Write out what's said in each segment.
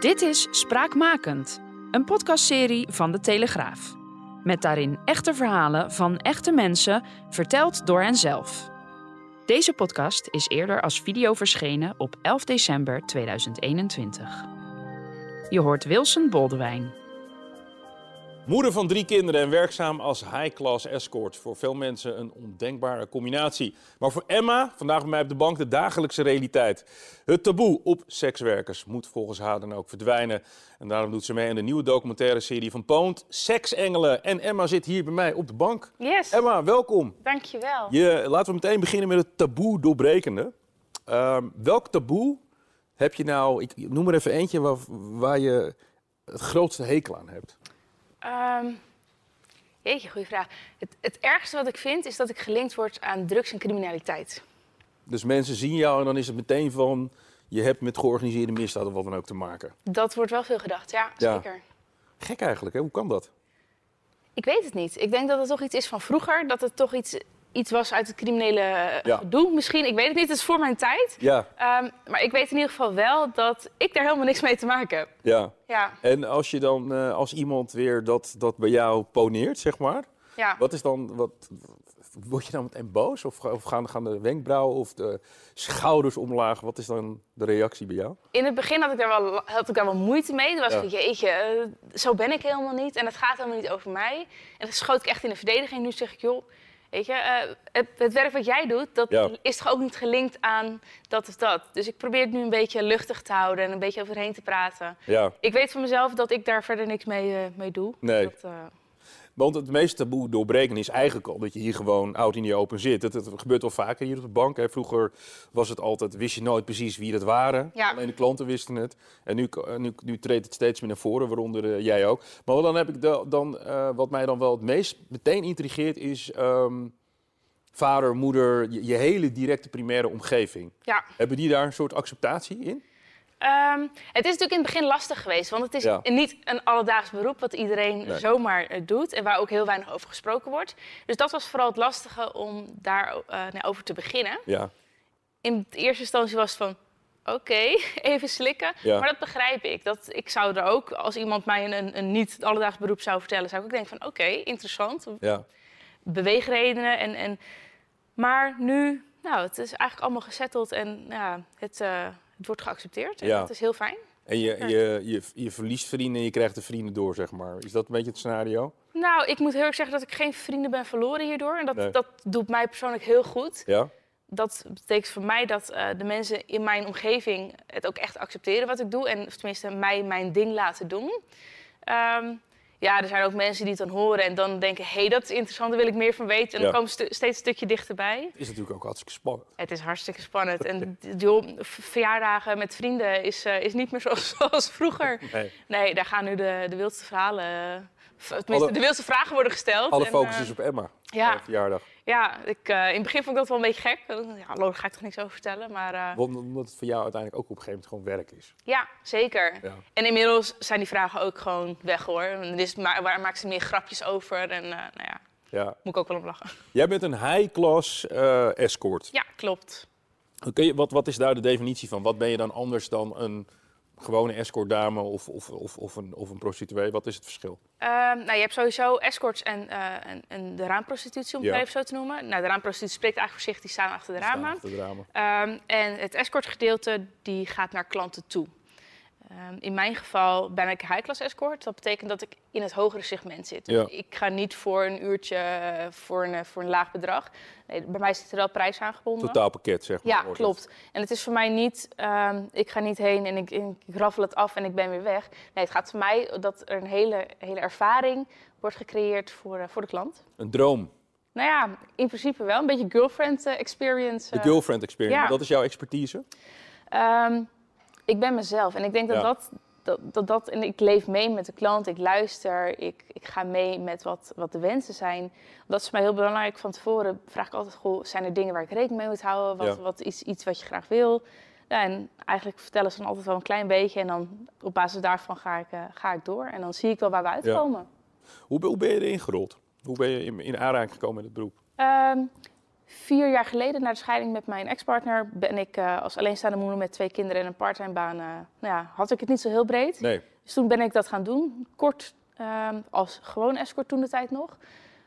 Dit is Spraakmakend, een podcastserie van De Telegraaf. Met daarin echte verhalen van echte mensen, verteld door henzelf. Deze podcast is eerder als video verschenen op 11 december 2021. Je hoort Wilson Boldewijn. Moeder van drie kinderen en werkzaam als high-class escort. Voor veel mensen een ondenkbare combinatie. Maar voor Emma, vandaag bij mij op de bank, de dagelijkse realiteit. Het taboe op sekswerkers moet volgens haar dan ook verdwijnen. En daarom doet ze mee in de nieuwe documentaire serie van Poont, Seksengelen. En Emma zit hier bij mij op de bank. Yes. Emma, welkom. Dankjewel. Je, laten we meteen beginnen met het taboe doorbrekende. Ehm, welk taboe heb je nou, ik noem er even eentje waar, waar je het grootste hekel aan hebt? Um, jeetje, goede vraag. Het, het ergste wat ik vind is dat ik gelinkt word aan drugs en criminaliteit. Dus mensen zien jou en dan is het meteen van... je hebt met georganiseerde misdaad of wat dan ook te maken. Dat wordt wel veel gedacht, ja, Ja. zeker. Gek eigenlijk, hè? Hoe kan dat? Ik weet het niet. Ik denk dat het toch iets is van vroeger. Dat het toch iets, iets was uit het criminele eh, Ja. gedoe. Misschien, ik weet het niet. Het is voor mijn tijd. Ja, Ehm, maar ik weet in ieder geval wel dat ik daar helemaal niks mee te maken heb. ja. Ja, En als je dan, eh, als iemand weer dat, dat bij jou poneert, zeg maar... ja. Wat is dan, wat, word je dan meteen boos? Of, of gaan, gaan de wenkbrauwen of de schouders omlaag? Wat is dan de reactie bij jou? In het begin had ik daar wel, had ik daar wel moeite mee. Toen was Ja. ik, jeetje, eh, zo ben ik helemaal niet. En het gaat helemaal niet over mij. En dan schoot ik echt in de verdediging. Nu zeg ik, joh, weet je, eh, het, het werk wat jij doet, dat Ja. is toch ook niet gelinkt aan dat of dat. Dus ik probeer het nu een beetje luchtig te houden en een beetje overheen te praten. Ja, Ik weet van mezelf dat ik daar verder niks mee, eh, mee doe. Nee. Dat, eh, want het meeste taboe doorbreken is eigenlijk al dat je hier gewoon oud in die open zit. Het, het gebeurt wel vaker hier op de bank. Hè. Vroeger was het altijd, wist je nooit precies wie dat waren. Ja. Alleen de klanten wisten het. En nu, eh, nu, nu treedt het steeds meer naar voren, waaronder eh, jij ook. Maar dan heb ik de- dan, eh, wat mij dan wel het meest meteen intrigeert is ehm, vader, moeder, je, je hele directe primaire omgeving. ja. Hebben die daar een soort acceptatie in? Ehm, het is natuurlijk in het begin lastig geweest, want het is Ja. niet een alledaags beroep wat iedereen Nee. zomaar eh, doet en waar ook heel weinig over gesproken wordt. Dus dat was vooral het lastige om daarover over te beginnen. Ja, In de eerste instantie was het van, oké, even slikken. Ja. Maar dat begrijp ik. Dat, ik zou er ook, als iemand mij een, een, een niet alledaags beroep zou vertellen, zou ik ook denken van, oké, interessant. ja. Beweegredenen en... en maar nu, nou, het is eigenlijk allemaal gezetteld en ja, het, eh, het wordt geaccepteerd. En Ja. dat is heel fijn. En je, je, je, je verliest vrienden en je krijgt de vrienden door, zeg maar. Is dat een beetje het scenario? Nou, ik moet heel erg zeggen dat ik geen vrienden ben verloren hierdoor. En dat, Nee. dat doet mij persoonlijk heel goed. Ja? Dat betekent voor mij dat eh, de mensen in mijn omgeving het ook echt accepteren wat ik doe. En of tenminste mij mijn ding laten doen. Ehm, ja, er zijn ook mensen die het dan horen en dan denken... hé, hey, dat is interessant, daar wil ik meer van weten. En Ja. dan komen ze steeds een stukje dichterbij. Het is natuurlijk ook hartstikke spannend. Het is hartstikke spannend. En joh, verjaardagen met vrienden is, eh, is niet meer zoals, zoals vroeger. Nee. Nee, daar gaan nu de, de wildste verhalen... tenminste, Alle- de wildste vragen worden gesteld. Alle En, focus eh, is op Emma. ja. verjaardag. Ja, ik, eh, in het begin vond ik dat wel een beetje gek. Ja, hallo, daar ga ik toch niks over vertellen. Maar eh, Omdat het voor jou uiteindelijk ook op een gegeven moment gewoon werk is. ja, zeker. Ja. En inmiddels zijn die vragen ook gewoon weg hoor. En Dus maar, waar maakt ze meer grapjes over? En nou ja, Ja. moet ik ook wel om lachen. Jij bent een high-class escort. Ja, klopt. Je, wat, wat is daar de definitie van? Wat ben je dan anders dan een gewone escortdame of, of, of, of, een, of een prostituee? Wat is het verschil? Ehm, nou, je hebt sowieso escorts en, eh, en, en de raamprostitutie, om het Ja. even zo te noemen. Nou, de raamprostitutie spreekt eigenlijk voor zich, die staan achter de Staan ramen. achter de ramen. Ehm, en het escortgedeelte die gaat naar klanten toe. Ehm, in mijn geval ben ik high-class escort. Dat betekent dat ik in het hogere segment zit. Dus Ja. Ik ga niet voor een uurtje eh, voor een, eh, voor een laag bedrag. Nee, bij mij zit er wel prijs aangebonden. Totaalpakket, zeg maar. Ja, het. klopt. En het is voor mij niet, ehm, ik ga niet heen en ik, ik raffel het af en ik ben weer weg. Nee, het gaat voor mij dat er een hele, hele ervaring wordt gecreëerd voor, eh, voor de klant. Een droom. Nou ja, in principe wel. Een beetje girlfriend experience. De girlfriend experience. ja. Dat is jouw expertise? Ehm, ik ben mezelf en ik denk dat, Ja. dat, dat, dat dat... En ik leef mee met de klant, ik luister, ik, ik ga mee met wat, wat de wensen zijn. Dat is voor mij heel belangrijk. Van tevoren vraag ik altijd, goh, zijn er dingen waar ik rekening mee moet houden? Wat, Ja. wat is iets wat je graag wil? Ja, en eigenlijk vertellen ze dan altijd wel een klein beetje. En dan op basis daarvan ga ik, eh, ga ik door. En dan zie ik wel waar we uitkomen. Hoe, hoe ben je erin gerold? Hoe ben je in, in aanraking gekomen met het beroep? Ehm, vier jaar geleden, na de scheiding met mijn ex-partner, ben ik eh, als alleenstaande moeder met twee kinderen en een parttime baan. eh, nou ja, had ik het niet zo heel breed. Nee. Dus toen ben ik dat gaan doen. Kort ehm, als gewoon escort toen de tijd nog.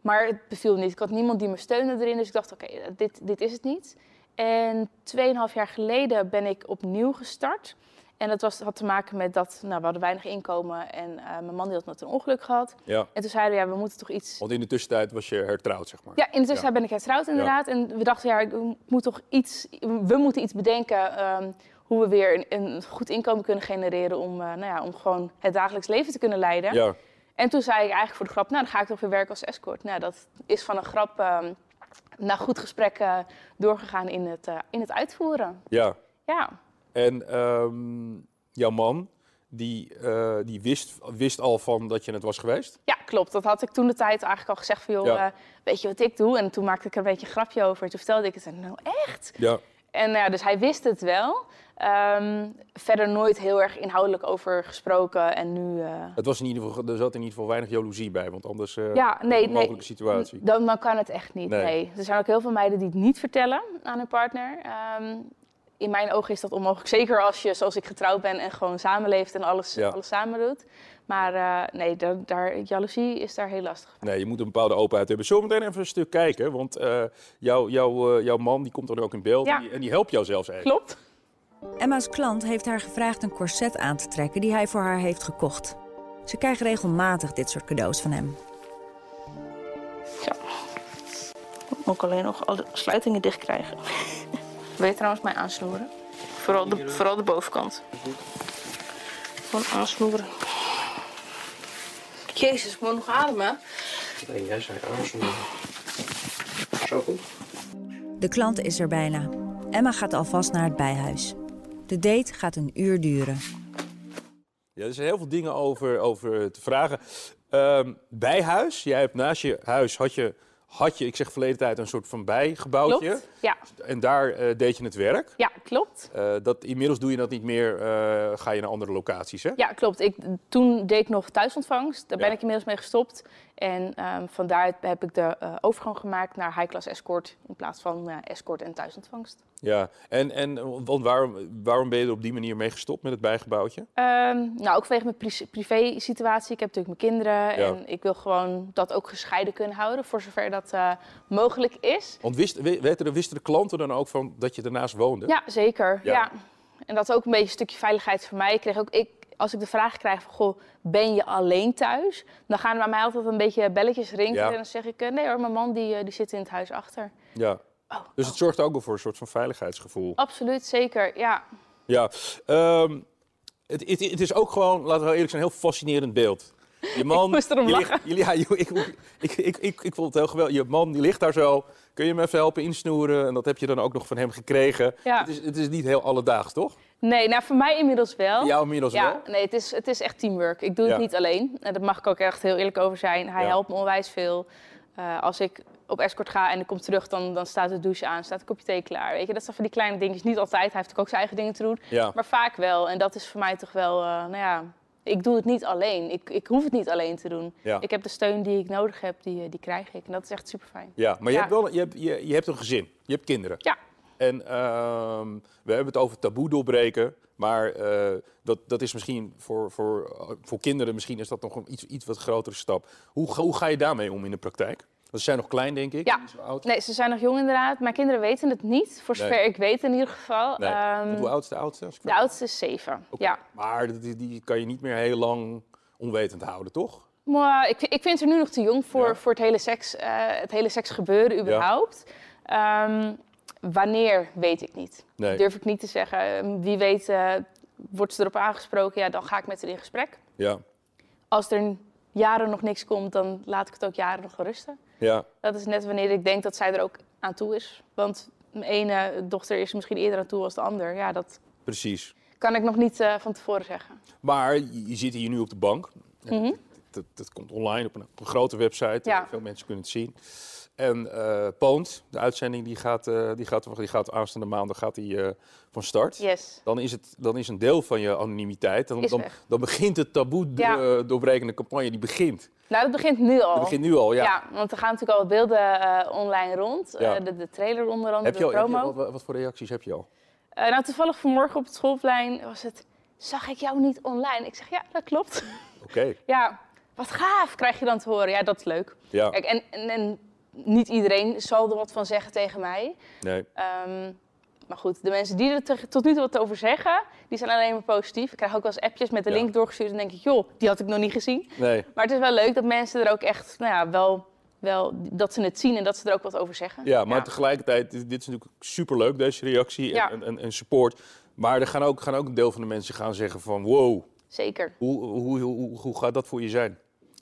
Maar het beviel niet. Ik had niemand die me steunde erin. Dus ik dacht, oké, dit, dit is het niet. En 2,5 jaar geleden ben ik opnieuw gestart. En dat was, had te maken met dat nou, we hadden weinig inkomen. En eh, mijn man die had net een ongeluk gehad. Ja. En toen zeiden we, ja, we moeten toch iets Want in de tussentijd was je hertrouwd, zeg maar. ja, in de tussentijd ben ik hertrouwd inderdaad. En we dachten, ja, ik moet toch iets, we moeten iets bedenken ehm, hoe we weer een, een goed inkomen kunnen genereren om, eh, nou ja, om gewoon het dagelijks leven te kunnen leiden. Ja. En toen zei ik eigenlijk voor de grap, nou dan ga ik toch weer werken als escort. Nou, dat is van een grap ehm, na goed gesprek eh, doorgegaan in het, in het uitvoeren. ja. Ja, En ehm, jouw man, die, eh, die wist, wist al van dat je het was geweest? ja, klopt. Dat had ik toen de tijd eigenlijk al gezegd van, joh, Ja. eh, weet je wat ik doe? En toen maakte ik er een beetje een grapje over. Toen vertelde ik het en nou echt? Ja. En nou ja, dus hij wist het wel. Ehm, verder nooit heel erg inhoudelijk over gesproken. En nu. eh, Het was in ieder geval, er zat in ieder geval weinig jaloezie bij, want anders eh ja, nee, een nee. mogelijke situatie. Dan, dan kan het echt niet. Nee. Nee. Er zijn ook heel veel meiden die het niet vertellen aan hun partner. Ehm, in mijn ogen is dat onmogelijk. Zeker als je, zoals ik, getrouwd ben en gewoon samenleeft en alles, Ja. alles samen doet. Maar eh, nee, daar, daar, jaloezie is daar heel lastig. Nee, je moet een bepaalde openheid hebben. Zullen we meteen even een stuk kijken? Want eh, jouw jouw eh, jouw man die komt er ook in beeld Ja. en, die, en die helpt jou zelfs eigenlijk. Klopt. Emma's klant heeft haar gevraagd een corset aan te trekken die hij voor haar heeft gekocht. Ze krijgt regelmatig dit soort cadeaus van hem. Moet ik alleen nog alle sluitingen dicht krijgen. Wil je trouwens mij aansnoeren? Vooral de, vooral de bovenkant. Gewoon aansnoeren. Jezus, ik moet nog ademen. Nee, jij zei aansnoeren. Zo goed. De klant is er bijna. Emma gaat alvast naar het bijhuis. De date gaat een uur duren. Ja, er zijn heel veel dingen over, over te vragen. Ehm, bijhuis, jij hebt naast je huis had je, had je, ik zeg verleden tijd, een soort van bijgebouwtje. Klopt. Ja, En daar eh, deed je het werk. ja klopt. Eh, dat, inmiddels doe je dat niet meer, eh, ga je naar andere locaties, hè? Ja, klopt. Ik, toen deed ik nog thuisontvangst. Daar ben ik inmiddels mee gestopt. En ehm vandaar heb ik de overgang gemaakt naar high-class escort... in plaats van escort en thuisontvangst. Ja, en, en want waarom, waarom ben je er op die manier mee gestopt met het bijgebouwtje? Ehm, nou, ook vanwege mijn pri- privé-situatie. Ik heb natuurlijk mijn kinderen. Ja. En ik wil gewoon dat ook gescheiden kunnen houden, voor zover dat eh, mogelijk is. Want wist, we- weten de, wisten de klanten dan ook van dat je ernaast woonde? Ja, zeker. Ja. Ja. En dat is ook een beetje een stukje veiligheid voor mij. Ik kreeg ook, ik, als ik de vraag krijg van, goh, ben je alleen thuis? Dan gaan er bij mij altijd een beetje belletjes rinkelen. Ja. En dan zeg ik, eh, nee hoor, mijn man die, eh, die zit in het huis achter. Ja. Oh, Dus het zorgt ook wel voor een soort van veiligheidsgevoel. Absoluut, zeker, ja. Ja, ehm, het, het, het is ook gewoon, laten we eerlijk zijn, een heel fascinerend beeld. Je man, moest erom je lachen. ligt- jullie- ja, ik, ik, ik, ik, ik vond het heel geweldig. Je man die ligt daar zo. Kun je hem even helpen insnoeren? En dat heb je dan ook nog van hem gekregen. Ja. Het, is, het is niet heel alledaags, toch? Nee, nou voor mij inmiddels wel. Jou inmiddels Ja, wel? nee, het is, het is echt teamwork. Ik doe Ja. het niet alleen. En daar mag ik ook echt heel eerlijk over zijn. Hij Ja. helpt me onwijs veel. Eh, als ik op escort ga en ik kom terug, dan, dan staat de douche aan, staat een kopje thee klaar. Weet je, dat zijn van die kleine dingetjes. Niet altijd, hij heeft ook zijn eigen dingen te doen. Ja. Maar vaak wel. En dat is voor mij toch wel, eh, nou ja, ik doe het niet alleen. Ik, ik hoef het niet alleen te doen. Ja. Ik heb de steun die ik nodig heb, die, eh, die krijg ik. En dat is echt super fijn. Ja, maar je, Ja. Hebt wel, je, hebt, je, je hebt een gezin. Je hebt kinderen. Ja. En ehm, we hebben het over taboe doorbreken. Maar eh, dat, dat is misschien voor, voor, voor kinderen misschien is dat nog een iets, iets wat grotere stap. Hoe, hoe ga je daarmee om in de praktijk? Ze zijn nog klein, denk ik. Ja. Zo oud. Nee, ze zijn nog jong inderdaad. Mijn kinderen weten het niet, voor Nee. zover ik weet in ieder geval. Nee. Ehm, hoe oud is de oudste? de oudste is zeven. Ja. Maar die, die kan je niet meer heel lang onwetend houden, toch? Maar ik, ik vind ze nu nog te jong voor, Ja. voor het hele seks, eh, het hele seksgebeuren überhaupt. Ehm, wanneer weet ik niet. Nee. Durf ik niet te zeggen. Ehm, Wie weet eh, wordt ze erop aangesproken, ja, dan ga ik met haar in gesprek. Ja. Als er jaren nog niks komt, dan laat ik het ook jaren nog rusten. Ja. Dat is net wanneer ik denk dat zij er ook aan toe is. Want mijn ene dochter is misschien eerder aan toe als de ander. Ja, dat Precies. Kan ik nog niet eh, van tevoren zeggen. Maar je, zit hier nu op de bank. Mhm. Dat, dat komt online op een, op een grote website. Ja. Veel mensen kunnen het zien. En eh Poont, de uitzending, die gaat, eh, die gaat, die gaat aanstaande maandag gaat die, eh, van start. Yes. Dan is, het, dan is een deel van je anonimiteit. Dan, dan, dan begint het taboe Ja. doorbrekende campagne. Die begint. Nou, dat begint nu al. Dat begint nu al, ja. Ja, want er gaan natuurlijk al beelden online rond. Ja. De, de trailer onder andere, Heb je al, de heb je promo. al- wat, voor reacties heb je al? Nou, toevallig vanmorgen op het schoolplein was het... Zag ik jou niet online? Ik zeg, ja, dat klopt. Oké. ja, wat gaaf, krijg je dan te horen. Ja, dat is leuk. Ja. Kijk, en, en, en niet iedereen zal er wat van zeggen tegen mij. Nee. Ehm, maar goed, de mensen die er te- tot nu toe wat over zeggen, die zijn alleen maar positief. Ik krijg ook wel eens appjes met de Ja. link doorgestuurd en denk ik, joh, die had ik nog niet gezien. Nee. Maar het is wel leuk dat mensen er ook echt, nou ja, wel, wel dat ze het zien en dat ze er ook wat over zeggen. Ja, maar tegelijkertijd, dit dit is natuurlijk superleuk, deze reactie en, Ja. en, en, en support. Maar er gaan ook, gaan ook een deel van de mensen gaan zeggen van... wow, Zeker. hoe, hoe, hoe, hoe gaat dat voor je zijn?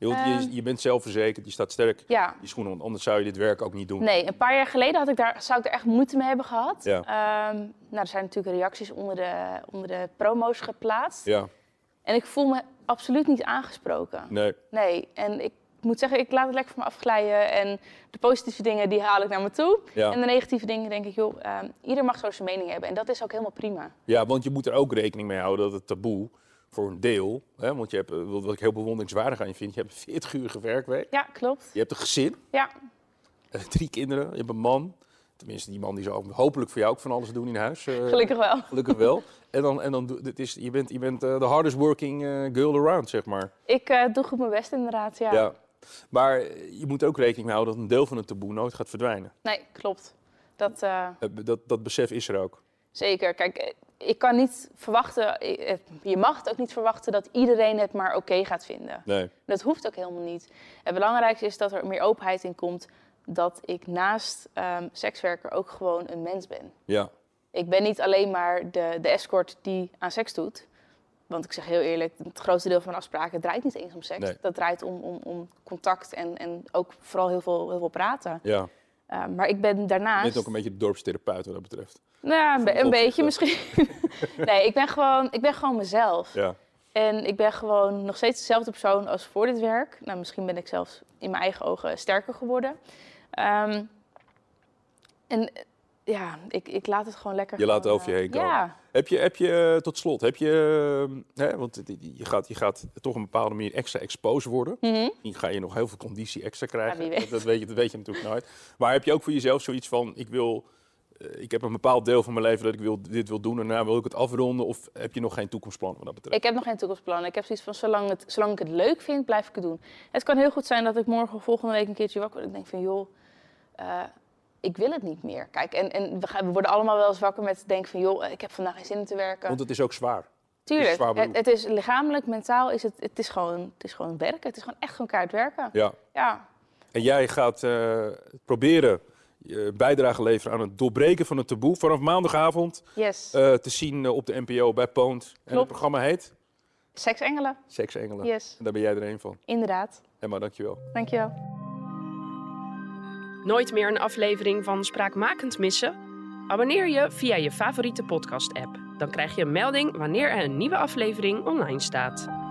Je, Ehm. je bent zelfverzekerd, je staat sterk Ja. die schoenen. Want anders zou je dit werk ook niet doen. Nee, een paar jaar geleden had ik daar, zou ik er echt moeite mee hebben gehad. Ja. Ehm, nou, er zijn natuurlijk reacties onder de, onder de promo's geplaatst. Ja, En ik voel me absoluut niet aangesproken. nee. Nee, en ik moet zeggen, ik laat het lekker van me afglijden. En de positieve dingen, die haal ik naar me toe. Ja. En de negatieve dingen denk ik, joh, ehm, ieder mag zo zijn mening hebben. En dat is ook helemaal prima. ja, want je moet er ook rekening mee houden dat het taboe voor een deel... Hè, want je hebt, eh, wat ik heel bewonderingswaardig aan je vind... je hebt een 40-urige werkweek, Ja, klopt. je hebt een gezin, Ja, eh, drie kinderen, je hebt een man... Tenminste, die man die zal hopelijk voor jou ook van alles doen in huis. eh, gelukkig wel. Gelukkig wel. En dan, en dan dit is, je bent, je bent de hardest working girl around, zeg maar. Ik doe goed mijn best inderdaad, ja. Ja. Maar je moet ook rekening houden dat een deel van het taboe nooit gaat verdwijnen. Nee, klopt. Dat, Dat, dat besef is er ook. Zeker. Kijk, ik kan niet verwachten, eh, je mag het ook niet verwachten dat iedereen het maar oké gaat vinden. Nee. Dat hoeft ook helemaal niet. Het belangrijkste is dat er meer openheid in komt dat ik naast ehm, sekswerker ook gewoon een mens ben. Ja. Ik ben niet alleen maar de, de escort die aan seks doet. Want ik zeg heel eerlijk, het grootste deel van afspraken draait niet eens om seks. Nee. Dat draait om, om, om contact en, en ook vooral heel veel, heel veel praten. ja. Eh, maar ik ben Je daarnaast... bent ook een beetje de dorpstherapeut wat dat betreft. Nou ja, een, be- beetje misschien. nee, ik ben, gewoon, ik ben gewoon mezelf. Ja. En ik ben gewoon nog steeds dezelfde persoon als voor dit werk. Nou, misschien ben ik zelfs in mijn eigen ogen sterker geworden. Ehm, en ja, ik, ik laat het gewoon lekker. Je laat het over je heen eh, komen. Ja, Heb je, heb je eh, tot slot, heb je, eh, hè, want je gaat, je gaat toch een bepaalde manier extra exposed worden. Die ga je nog heel veel conditie extra krijgen. Ja, wie weet. Dat, dat weet je, dat weet je natuurlijk nooit. Maar heb je ook voor jezelf zoiets van, ik wil, eh, ik heb een bepaald deel van mijn leven dat ik wil, dit wil doen en daarna wil ik het afronden? Of heb je nog geen toekomstplan wat dat betreft? ik heb nog geen toekomstplan. Ik heb zoiets van, zolang, het, zolang ik het leuk vind, blijf ik het doen. Het kan heel goed zijn dat ik morgen of volgende week een keertje wakker word. En ik denk van, joh, ik wil het niet meer. Kijk, en, en we, gaan, we worden allemaal wel eens wakker met het denken van, joh, ik heb vandaag geen zin om te werken. Want het is ook zwaar. Tuurlijk, zwaar het, beroep. het is lichamelijk, mentaal, is het, het, is gewoon, het is gewoon werken. Het is gewoon echt gewoon kaart werken. Ja. Ja, En jij gaat eh, proberen bijdrage leveren aan het doorbreken van het taboe. Vanaf maandagavond yes. eh, te zien eh, op de NPO bij Poont. En het programma heet Seksengelen, Seksengelen. yes, En daar ben jij er een van. inderdaad. Emma, dankjewel. Dankjewel. Nooit meer een aflevering van Spraakmakend missen? Abonneer je via je favoriete podcast-app. Dan krijg je een melding wanneer er een nieuwe aflevering online staat.